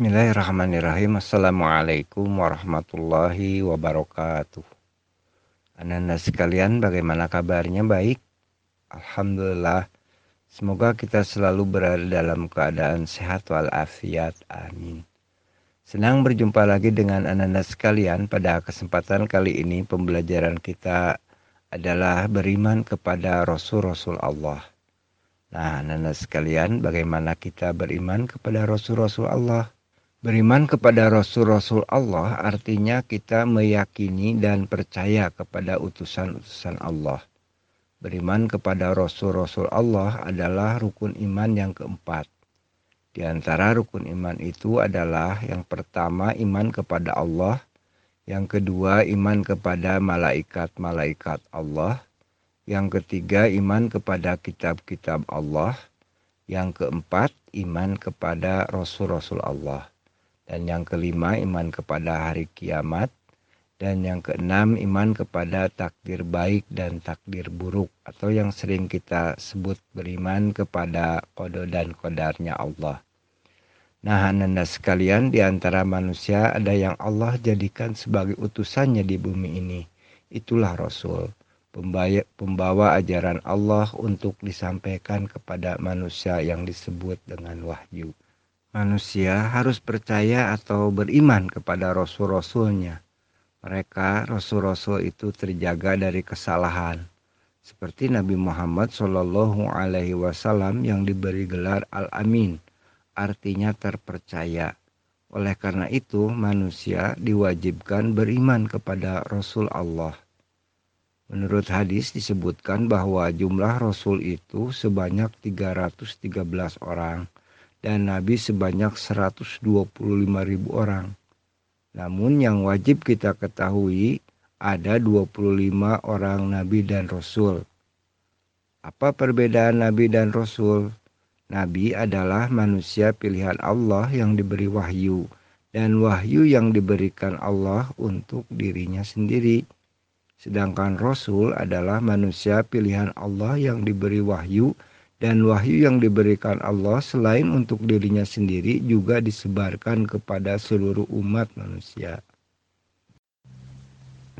Bismillahirrahmanirrahim. Assalamualaikum warahmatullahi wabarakatuh. Anak-anak sekalian, bagaimana kabarnya? Baik. Alhamdulillah. Semoga kita selalu berada dalam keadaan sehat walafiat. Amin. Senang berjumpa lagi dengan anak-anak sekalian. Pada kesempatan kali ini pembelajaran kita adalah beriman kepada Rasul-Rasul Allah. Nah, anak-anak sekalian, bagaimana kita beriman kepada Rasul-Rasul Allah? Beriman kepada Rasul-Rasul Allah artinya kita meyakini dan percaya kepada utusan-utusan Allah. Beriman kepada Rasul-Rasul Allah adalah rukun iman yang keempat. Di antara rukun iman itu adalah yang pertama iman kepada Allah, yang kedua iman kepada malaikat-malaikat Allah, yang ketiga, iman kepada kitab-kitab Allah. Yang keempat, iman kepada rasul-rasul Allah. Dan yang kelima, iman kepada hari kiamat. Dan yang keenam, iman kepada takdir baik dan takdir buruk. Atau yang sering kita sebut beriman kepada kodo dan kodarnya Allah. Nah, anda sekalian, di antara manusia ada yang Allah jadikan sebagai utusannya di bumi ini. Itulah Rasul pembawa ajaran Allah untuk disampaikan kepada manusia yang disebut dengan wahyu. Manusia harus percaya atau beriman kepada rasul-rasulnya. Mereka, rasul-rasul itu terjaga dari kesalahan. Seperti Nabi Muhammad Shallallahu Alaihi Wasallam yang diberi gelar Al-Amin, artinya terpercaya. Oleh karena itu, manusia diwajibkan beriman kepada Rasul Allah. Menurut hadis disebutkan bahwa jumlah Rasul itu sebanyak 313 orang dan Nabi sebanyak 125 ribu orang. Namun yang wajib kita ketahui ada 25 orang Nabi dan Rasul. Apa perbedaan Nabi dan Rasul? Nabi adalah manusia pilihan Allah yang diberi wahyu dan wahyu yang diberikan Allah untuk dirinya sendiri. Sedangkan Rasul adalah manusia pilihan Allah yang diberi wahyu dan wahyu yang diberikan Allah selain untuk dirinya sendiri juga disebarkan kepada seluruh umat manusia.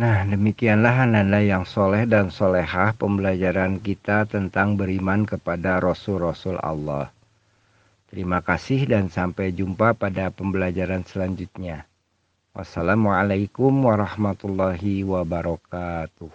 Nah demikianlah anak yang soleh dan solehah pembelajaran kita tentang beriman kepada Rasul-Rasul Allah. Terima kasih dan sampai jumpa pada pembelajaran selanjutnya. Wassalamualaikum warahmatullahi wabarakatuh.